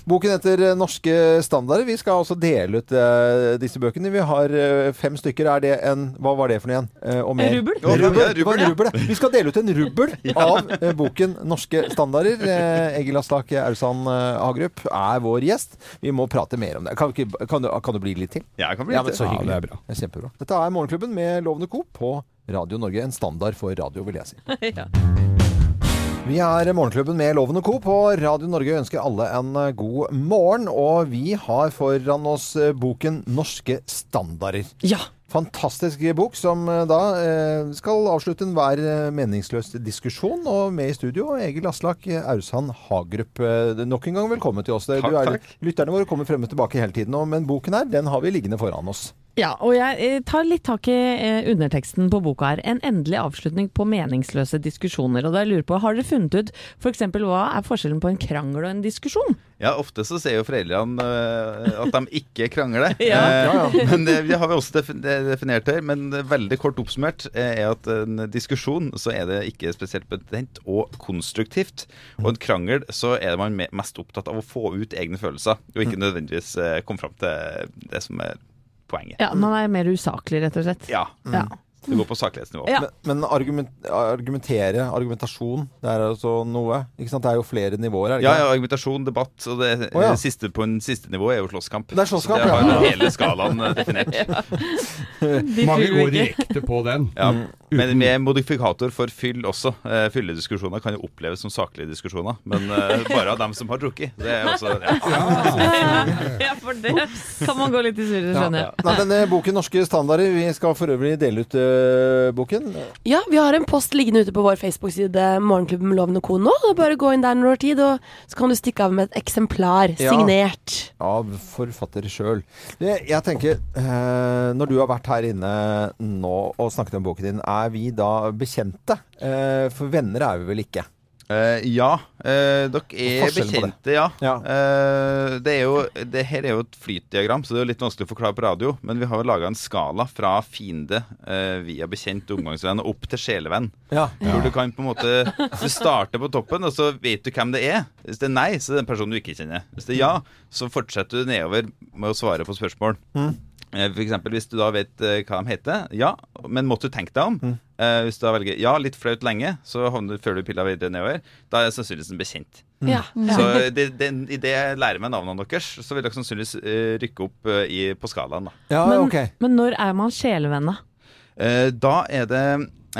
Boken heter 'Norske standarder'. Vi skal også dele ut eh, disse bøkene. Vi har fem stykker. Er det en Hva var det for noe igjen? En rubbel? Ja, rubbel, rubbel, ja. Vi skal dele ut en rubbel av boken 'Norske standarder'. Egil Astak Aursand eh, Hagerup er vår gjest. Vi må prate mer om det. Kan, ikke, kan, du, kan du bli litt til? Ja, jeg kan bli litt men så Ja, det er bra. Det er kjempebra. Dette er Morgenklubben med Lovende Co. på Radio Norge. En standard for radio, vil jeg si. Ja. Vi er Morgenklubben med Loven og Co. på Radio Norge. Ønsker alle en eh, god morgen. Og vi har foran oss eh, boken 'Norske standarder'. ja. Fantastisk bok som eh, da eh, skal avslutte enhver eh, meningsløs diskusjon. Og med i studio Egil Aslak Aursand Hagerup. Eh, Nok en gang velkommen til oss. Takk, du er, takk. Lytterne våre kommer frem og tilbake hele tiden. Men boken her, den har vi liggende foran oss. Ja, og jeg eh, tar litt tak i eh, underteksten på boka her. En endelig avslutning på meningsløse diskusjoner. Og da lurer på, Har dere funnet ut f.eks. hva er forskjellen på en krangel og en diskusjon? Ja, ofte så ser jo foreldrene eh, at de ikke krangler. Ja. Eh, Men det, det har vi også definert her. Men veldig kort oppsummert er at en diskusjon så er det ikke spesielt betent og konstruktivt. Og en krangel så er man mest opptatt av å få ut egne følelser, og ikke nødvendigvis eh, komme fram til det som er poenget. Ja, Man er mer usaklig, rett og slett. Ja. Ja. Det går på saklighetsnivå. Ja. Men, men argument, argumentere, argumentasjon, det er altså noe. Ikke sant? Det er jo flere nivåer, er det Ja, ikke? ja, argumentasjon, debatt. Og det oh, ja. siste på en siste nivå er jo slåsskamp. Det er slåsskamp, Så det ja. har hele skalaen eh, definert. De Mange går direkte på den. Ja, Mm. Men med modifikator for fyll også. Eh, Fyllediskusjoner kan jo oppleves som saklige diskusjoner, men eh, bare av dem som har drukket. Det er også, ja. Ja, for det kan man gå litt i surre, skjønner jeg. Nei, denne boken 'Norske standarder', vi skal for øvrig dele ut uh, boken. Ja, vi har en post liggende ute på vår Facebook-side Morgenklubben med Loven og Co. nå. Det er bare å gå inn der når du har tid, og så kan du stikke av med et eksemplar Ja. signert. Av forfatter sjøl. Jeg tenker, uh, når du har vært her inne nå og snakket om boken din, er vi da bekjente? Eh, for venner er vi vel ikke? Eh, ja, eh, dere er bekjente, det. ja. Ja. Eh, det, er jo, det her er jo et flytdiagram, så det er jo litt vanskelig å forklare på radio. Men vi har jo laga en skala fra fiende eh, via bekjent omgangsvenn og opp til sjelevenn. Ja. Hvor du kan på en måte Du starter på toppen, og så vet du hvem det er. Hvis det er nei, så er det en person du ikke kjenner. Hvis det er ja, så fortsetter du nedover med å svare på spørsmål. Mm. Eh, For eksempel hvis du da vet eh, hva de heter, ja, men måtte du tenke deg om. Mm. Eh, hvis du da velger ja, litt flaut lenge, så havner du før du piller videre nedover. Da er sannsynligvis en bekjent. Ja. Så det, det, i det jeg lærer meg navnene deres, så vil dere sannsynligvis eh, rykke opp eh, i, på skalaen. da. Ja, Men, okay. men når er man sjelevenn, da? Eh, da er det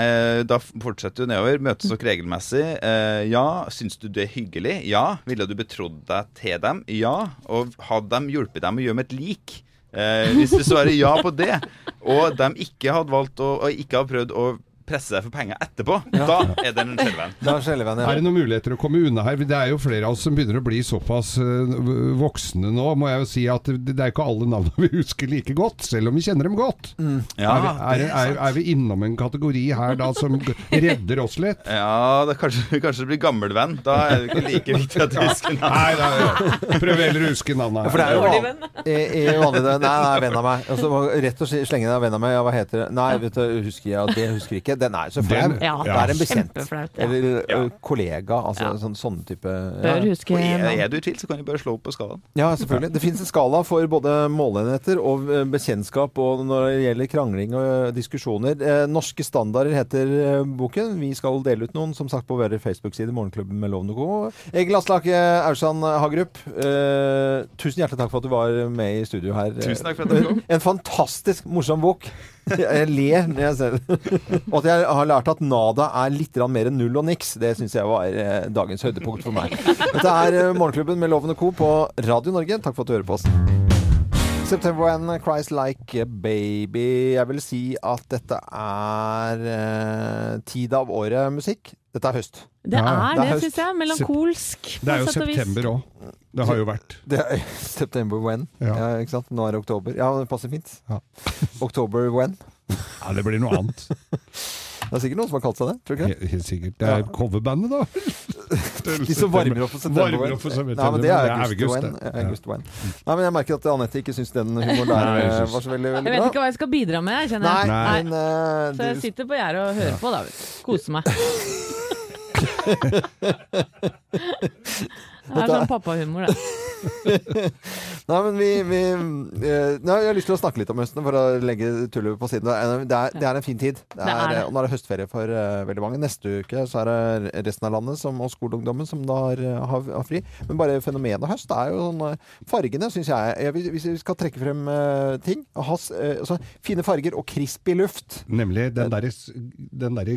eh, Da fortsetter du nedover. Møtes dere regelmessig? Eh, ja. Syns du det er hyggelig? Ja. Ville du betrodd deg til dem? Ja. Og hadde de hjulpet dem å gjøre med et lik? Eh, hvis du svarer ja på det, og de ikke hadde valgt å, ikke har prøvd å presse deg for penger etterpå, da er det en skjelven. Da er sjelevenn, Er det noen muligheter å komme unna her? Det er jo flere av oss som begynner å bli såpass eh, voksne nå, må jeg jo si at det er ikke alle navnene vi husker like godt, selv om vi kjenner dem godt. Ja, er, vi, er, er, er vi innom en kategori her da som redder oss litt? Ja, det er kanskje, kanskje det blir gammelvenn. Da er det ikke like viktig at du husker navnet. Nei, da, prøv heller å huske navnet. For det er jo vanlig det. Nei, nei, venn av meg. Altså, rett og slett slenge deg venn av meg. Ja, hva heter det? Nei, vet du, husker jeg, det husker jeg ikke. Den er så flau. Den- Ja, det er en bekjent. Eller Ja. kollega. Altså Ja. sånn, sånne type Bør ja. huske Og er, er du i tvil, så kan du bare slå opp på skalaen. ja, selvfølgelig. Det fins en skala for både måleenheter og ø, bekjentskap og når det gjelder krangling og diskusjoner. Eh, norske standarder heter boken. Vi skal dele ut noen, som sagt, på vår Facebook-side, Morgenklubben med Lovende Co. Egil Aslak eh, Aursand Hagerup, eh, tusen hjertelig takk for at du var med i studio her. Tusen takk for at jeg kom. En fantastisk morsom bok. Jeg ler når jeg ser det. Og at jeg har lært at nada er litt mer enn null og niks. Det syns jeg var eh, dagens høydepunkt for meg. Dette er eh, Morgenklubben med Loven og Co. på Radio Norge. Takk for at du hører på oss. September When Cries Like a Baby. Jeg vil si at dette er eh, tid av året-musikk. Dette er høst. Det Ja, er det er det, syns jeg. Melankolsk. Det er jo september òg. Det har jo vært. Det er September When. Ja. Ja. ikke sant? Nå er det oktober. Ja, det passer fint. Ja. Oktober When. Ja, det blir noe annet. Det er sikkert noen som har kalt seg det. Tror du ikke det? Helt, sikkert. Det er coverbandet, da. De som varmer opp for September Varmer When. opp for september, Nei, men det er er August det. Ja, August When. Nei, men jeg merker at Anette ikke syns den humoren der eh, var så veldig, Jeg vet ikke hva jeg skal bidra med, jeg Nei, Nei, men uh, Så jeg sitter på gjerdet og hører på, da. Koser meg. Det er sånn pappahumor, det. Nei, men vi, vi eh, nei, Jeg har lyst til å snakke litt om høsten, for å legge tullet på siden. Det er, det er, er en fin tid. Det Det er er, det. og nå er det høstferie for uh, veldig mange. Neste uke så er det resten av landet som, og skoleungdommen som da har, har, har fri. Men bare fenomenet høst er jo sånn eh, Fargene, syns jeg, jeg Hvis vi skal trekke frem uh, ting has, uh, eh, altså, Fine farger og crispy luft. Nemlig den derre den der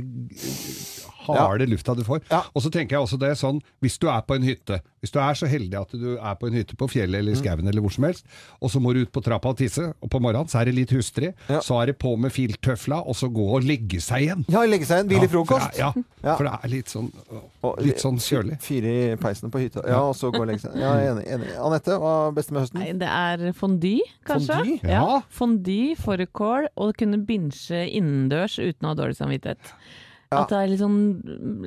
harde lufta du får. Og så tenker jeg også det er sånn, hvis du er på en hytte, hvis du er så heldig at du er på en hytte på fjellet Mm. eller i skauen eller hvor som helst, og så må du ut på trappa og tisse, og på morgenen så er det litt hustrig, så er det på med filttøfla, og så gå og legge seg igjen. Ja, legge seg igjen. Hvile i frokost. Ja, for det er litt sånn, litt sånn kjølig. Fyre i peisen på hytta. Ja, og så gå og legge seg. Ja, enig. enig. Anette, hva er beste med høsten? Nei, det er fondy, kanskje. Fondy? Ja. Ja. Fondy, fårikål, og kunne binche innendørs uten å ha dårlig samvittighet. Ja. At det er litt sånn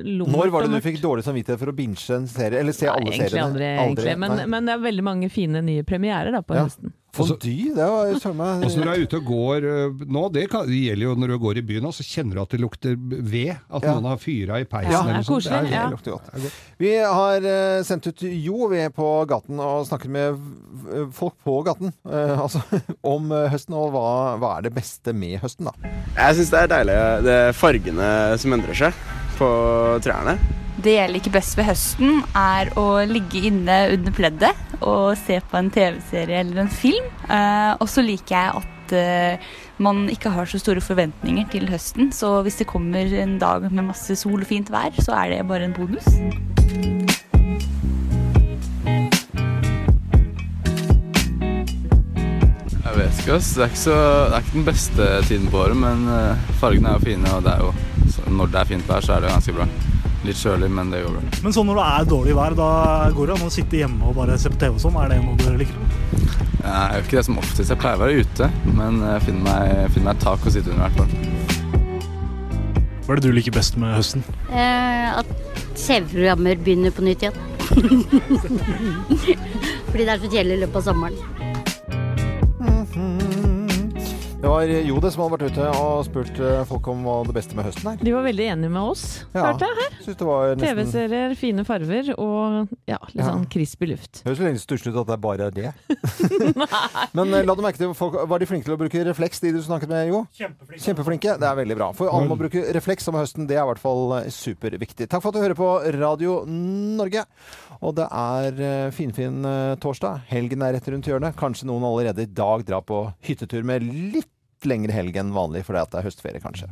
lummert Når var det du fikk dårlig samvittighet for å binche en serie? Eller se alle Egentlig seriene? aldri, egentlig. Men, men det er veldig mange fine nye premierer da, på Ja. høsten. Fondy, det var søren meg Og så når du er ute og går øh, nå, det, kan, det gjelder jo når du går i byen, også, så kjenner du at det lukter ved. At Ja. noen har fyra i peisen. Ja, eller det er sånt. koselig, er, Det lukter godt. Vi har eh, sendt ut Jo vi er på gaten og snakket med folk på gaten eh, altså, om eh, høsten, og hva, hva er det beste med høsten, da? Jeg syns det er deilig det er fargene som endrer seg på trærne. Det jeg liker best ved høsten, er å ligge inne under pleddet og se på en TV-serie eller en film. Eh, og så liker jeg at eh, man ikke har så store forventninger til høsten. Så hvis det kommer en dag med masse sol og fint vær, så er det bare en bonus. Jeg vet ikke, ass. Det er ikke, så, det er ikke den beste tiden på året, men eh, fargene er jo fine, og det er jo, når det er fint vær, så er det ganske bra. Litt kjølig, men det går bra. Men sånn når det er dårlig vær, da går det an å sitte hjemme og bare se på TV og sånn. Er det noe du liker? Jeg er jo ikke det som oftest. Jeg pleier å være ute, men jeg finner meg, finner meg et tak å sitte under i hvert fall. Hva er det du liker best med høsten? Eh, at TV-programmer begynner på nytt igjen. Fordi det er så kjedelig i løpet av sommeren. Det var Jode som hadde vært ute og spurt eh, folk om hva det beste med høsten er. De var veldig enige med oss, Ja, hørte jeg her. Synes det var nesten TV-serier, fine farver og ja, litt Ja. sånn crispy luft. Høres litt stusslig ut at det bare er det. Men eh, la du merke til folk, Var de flinke til å bruke refleks, de du snakket med, Jo? Kjempeflinke. Kjempeflinke. Det er veldig bra. For alle må bruke refleks om høsten. Det er i hvert fall eh, superviktig. Takk for at du hører på Radio Norge. Og det er finfin fin torsdag. Helgen er rett rundt hjørnet. Kanskje noen allerede i dag drar på hyttetur med litt lengre helg enn vanlig fordi at det er høstferie, kanskje.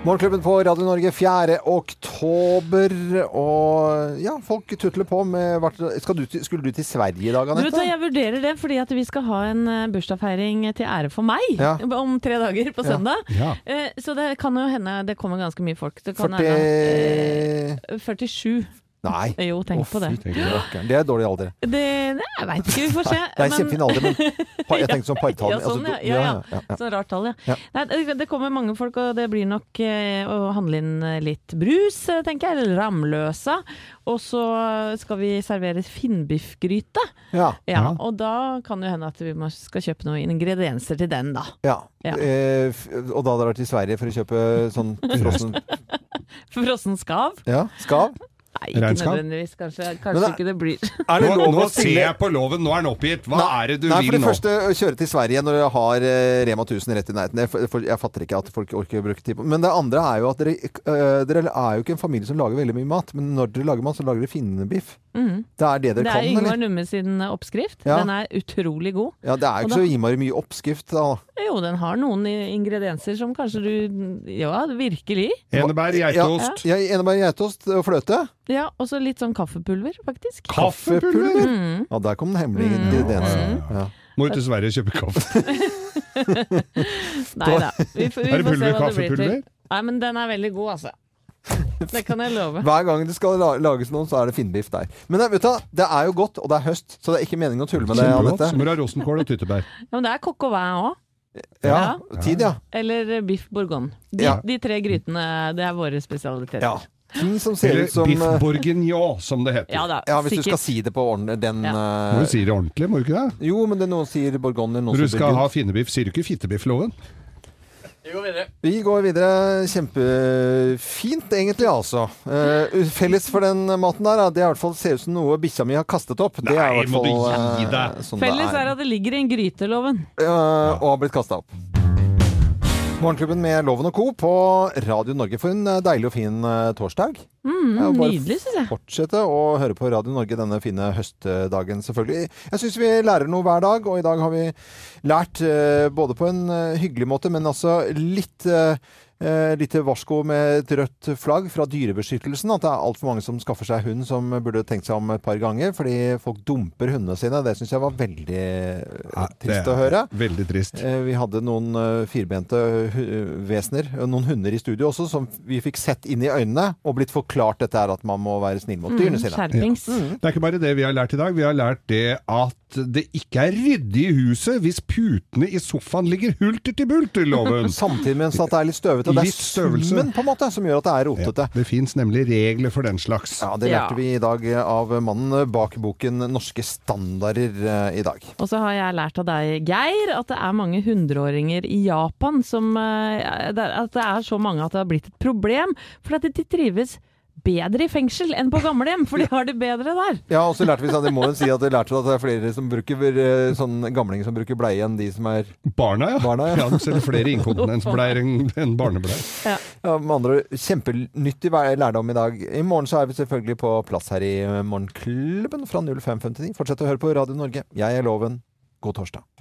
Morgenklubben på Radio Norge 4. oktober. Og ja, folk tutler på med skal du, til- Skulle du til Sverige i dag, Anette? Jeg vurderer det fordi at vi skal ha en eh, bursdagsfeiring til ære for meg Ja. om tre dager på søndag. Ja. Ja. Så det kan jo hende det kommer ganske mye folk. Det kan 40 hende, eh, 47. Nei. Jo, tenk Å, på det. rakkeren. Det er dårlig alder. Det, det jeg veit ikke, vi får se. Det er en kjempefin alder, men jeg tenkte sånn partall. Ja, sånn, ja. altså, ja, ja. ja. Sånn rart tall, ja. Nei, det- kommer mange folk, og det blir nok eh, å handle inn litt brus, eh, tenker jeg. Eller Ramløsa. Og så skal vi servere finnbiffgryte. Ja. Ja, og da kan det hende at vi skal kjøpe noen ingredienser til den, da. Ja. Ja. Eh, og da vært i Sverige for å kjøpe sånn frossen Frossen skav. ja, skav? Nei, ikke Regnskap? nødvendigvis. Kanskje, kanskje det- ikke det blir Er det Nå, lov nå å ser stille jeg på loven, nå er den oppgitt. Hva er det du Nei, for det nå? første, kjøre til Sverige når dere har eh, Rema 1000 rett i nærheten. Jeg, for, jeg fatter ikke at folk orker å bruke tid på Men det andre er jo at dere, eh, dere er jo ikke en familie som lager veldig mye mat. Men når dere lager mat, så lager dere finnebiff. Mm. Det er det dere Det kan, er Yngvar? Numme sin oppskrift. Ja. Den er utrolig god. Ja, det er jo ikke da- så innmari mye oppskrift, da. Jo, den har noen ingredienser som kanskje du Ja, virkelig. Enebær, geitost. Ja, ja, enebær, geitost og fløte. Ja, og så litt sånn kaffepulver, faktisk. Kaffepulver? Mm. Ja, der kom den hemmelige ingrediensen. Ja. Må ut til Sverige og kjøpe kaffe. Nei da. Vi, får- vi Er det får se pulver, hva det blir kaffepulver? til. Nei, men den er veldig god, altså. Det kan jeg love. Hver gang det skal lages noe, så er det finnbiff der. Men vet du, det er jo godt, og det er høst, så det er ikke meningen å tulle med det. Kjempegodt. Anette. Så må rosenkål og tyttebær. Ja, men det er coq au vin òg. Ja, tid, ja. Eller biff bourgogne. De, Ja. de tre grytene, det er våre spesialiteter. Ja. Ting som ser Eller ut som biff eh, bourguignon, som det heter. Ja da, Ja, hvis du skal si det på ordentlig, den Må eh, du si det ordentlig, må du ikke det? Jo, men det er noen sier bourgogne, noen Når du skal ha burgund. finnebiff, sier du ikke fittebiff-loven? Vi går videre. Kjempefint, egentlig, altså. Uh, felles for den maten der, det er i hvert fall ser ut som noe bikkja mi har kastet opp. Det er i Nei, fall, må du gi deg. sånn Felles er. er at det ligger i en gryte, loven. Eh, og har blitt kasta opp. Morgenklubben med Loven og Co. på Radio Norge for en eh, deilig og fin eh, torsdag. Mm, Ja, bare nydelig, syns jeg. Fortsette å høre på Radio Norge denne fine høstdagen, selvfølgelig. Jeg syns vi lærer noe hver dag, og i dag har vi lært eh, både på en hyggelig måte, men altså litt eh, eh, lite varsko med et rødt flagg fra Dyrebeskyttelsen. At det er altfor mange som skaffer seg hund som burde tenkt seg om et par ganger. Fordi folk dumper hundene sine. Det syns jeg var veldig ja, trist å høre. Veldig trist. Eh, Vi hadde noen eh, firbente vesener, eh, noen hunder i studio også, som vi fikk sett inn i øynene og blitt forklart dette er at man må være snill mot dyrene sine. Skjerpings. Det er ikke bare det vi har lært i dag. Vi har lært det at det ikke er ryddig i huset hvis putene i sofaen ligger hulter til bulter, loven. Samtidig mens at det er litt støvete. Og det er støvelse. summen på en måte som gjør at det er rotete. Det fins nemlig regler for den slags. Ja, Det lærte vi i dag av mannen bak boken 'Norske standarder' eh, i dag. Og så har jeg lært av deg, Geir, at det er mange hundreåringer i Japan som eh, At det er så mange at det har blitt et problem. For at de trives bedre i fengsel enn på gamlehjem, for de har det bedre der. Ja, og så lærte vi sånn, det må jo si at det lærte at det er flere som bruker eh, sånn gamlinger som bruker bleie enn de som er Barna, ja. Barna, ja. ja. de selger flere inkontinensbleier enn barnebleier. Ja. Ja, med andre kjempenyttig lærdom i dag. I morgen så er vi selvfølgelig på plass her i Morgenklubben fra 05.59. Fortsett å høre på Radio Norge. Jeg er Loven. God torsdag.